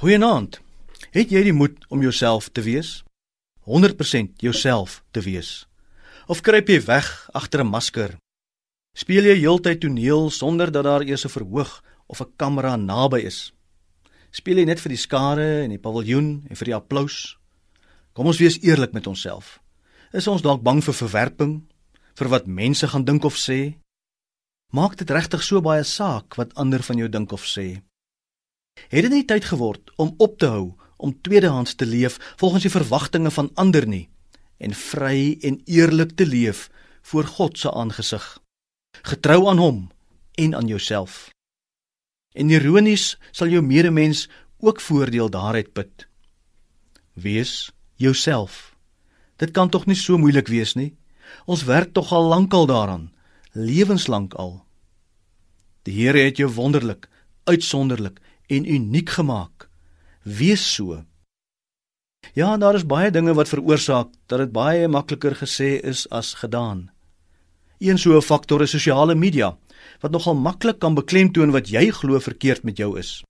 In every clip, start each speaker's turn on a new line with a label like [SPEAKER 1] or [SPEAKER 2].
[SPEAKER 1] Goeienaand. Het jy die moed om jouself te wees? 100% jouself te wees. Of kruip jy weg agter 'n masker? Speel jy heeltyd toneel sonder dat daar eers 'n verhoog of 'n kamera naby is? Speel jy net vir die skare en die paviljoen en vir die applous? Kom ons wees eerlik met onsself. Is ons dalk bang vir verwerping, vir wat mense gaan dink of sê? Maak dit regtig so baie saak wat ander van jou dink of sê? Het dit nie tyd geword om op te hou om tweedehands te leef volgens die verwagtinge van ander nie en vry en eerlik te leef voor God se aangesig? Getrou aan hom en aan jouself. En ironies sal jou medemens ook voordeel daaruit put. Wees jouself. Dit kan tog nie so moeilik wees nie. Ons werk tog al lankal daaraan lewenslank al. Die Here het jou wonderlik uitsonderlik en uniek gemaak. Wees so. Ja, daar is baie dinge wat veroorsaak dat dit baie makliker gesê is as gedaan. Een so 'n faktor is sosiale media wat nogal maklik kan beklemtoon wat jy glo verkeerd met jou is.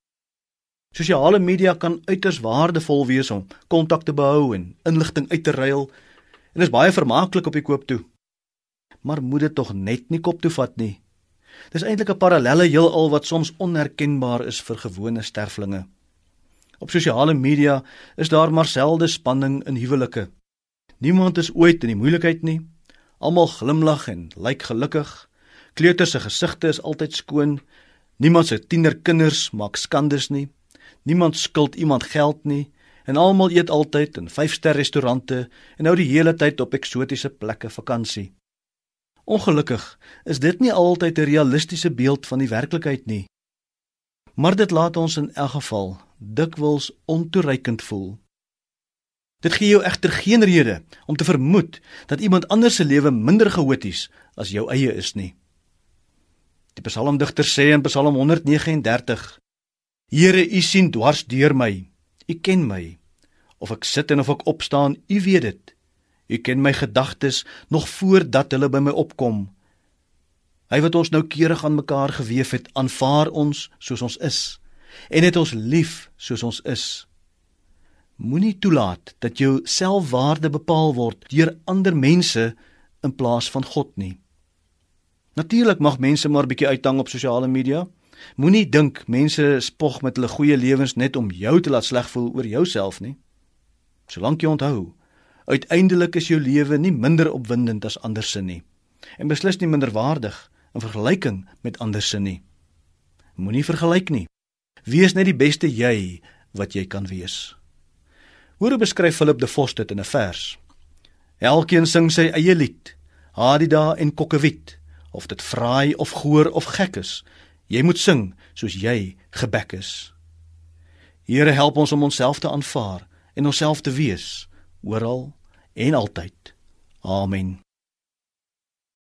[SPEAKER 1] Sosiale media kan uiters waardevol wees om kontak te behou en inligting uit te ruil en is baie vermaaklik op die koop toe. Maar moet dit tog net nie kop toe vat nie. Dis eintlik 'n parallelle heelal wat soms onherkenbaar is vir gewone sterflinge. Op sosiale media is daar maar selde spanning in huwelike. Niemand is ooit in die moeilikheid nie. Almal glimlag en lyk gelukkig. Kleuters se gesigte is altyd skoon. Niemand se tienerkinders maak skandes nie. Niemand skuld iemand geld nie en almal eet altyd in 5-ster restaurante en hou die hele tyd op eksotiese plekke vakansie. Ongelukkig is dit nie altyd 'n realistiese beeld van die werklikheid nie. Maar dit laat ons in elk geval dikwels ontoereikend voel. Dit gee jou egter geen rede om te vermoed dat iemand anders se lewe minder chaoties as jou eie is nie. Die psalmdigter sê in Psalm 139: Here, U sien dwars deur my. U ken my. Of ek sit en of ek opstaan, U weet dit. U ken my gedagtes nog voordat hulle by my opkom. Hy wat ons nou keurig aan mekaar gewewe het, aanvaar ons soos ons is en het ons lief soos ons is. Moenie toelaat dat jou selfwaarde bepaal word deur ander mense in plaas van God nie. Natuurlik mag mense maar bietjie uithang op sosiale media. Moenie dink mense spog met hulle goeie lewens net om jou te laat sleg voel oor jouself nie. Solank jy onthou, Uiteindelik is jou lewe nie minder opwindend as ander se nie en beslis nie minder waardig in vergelyking met ander se nie. Moenie vergelyk nie. Wees net die beste jy wat jy kan wees. Hoe beskryf Philip de Vos dit in 'n vers? Elkeen sing sy eie lied, Hadida en Kokkewit, of dit fraai of goor of gek is. Jy moet sing soos jy gebek is. Here help ons om onsself te aanvaar en onsself te wees oral en altyd. Amen.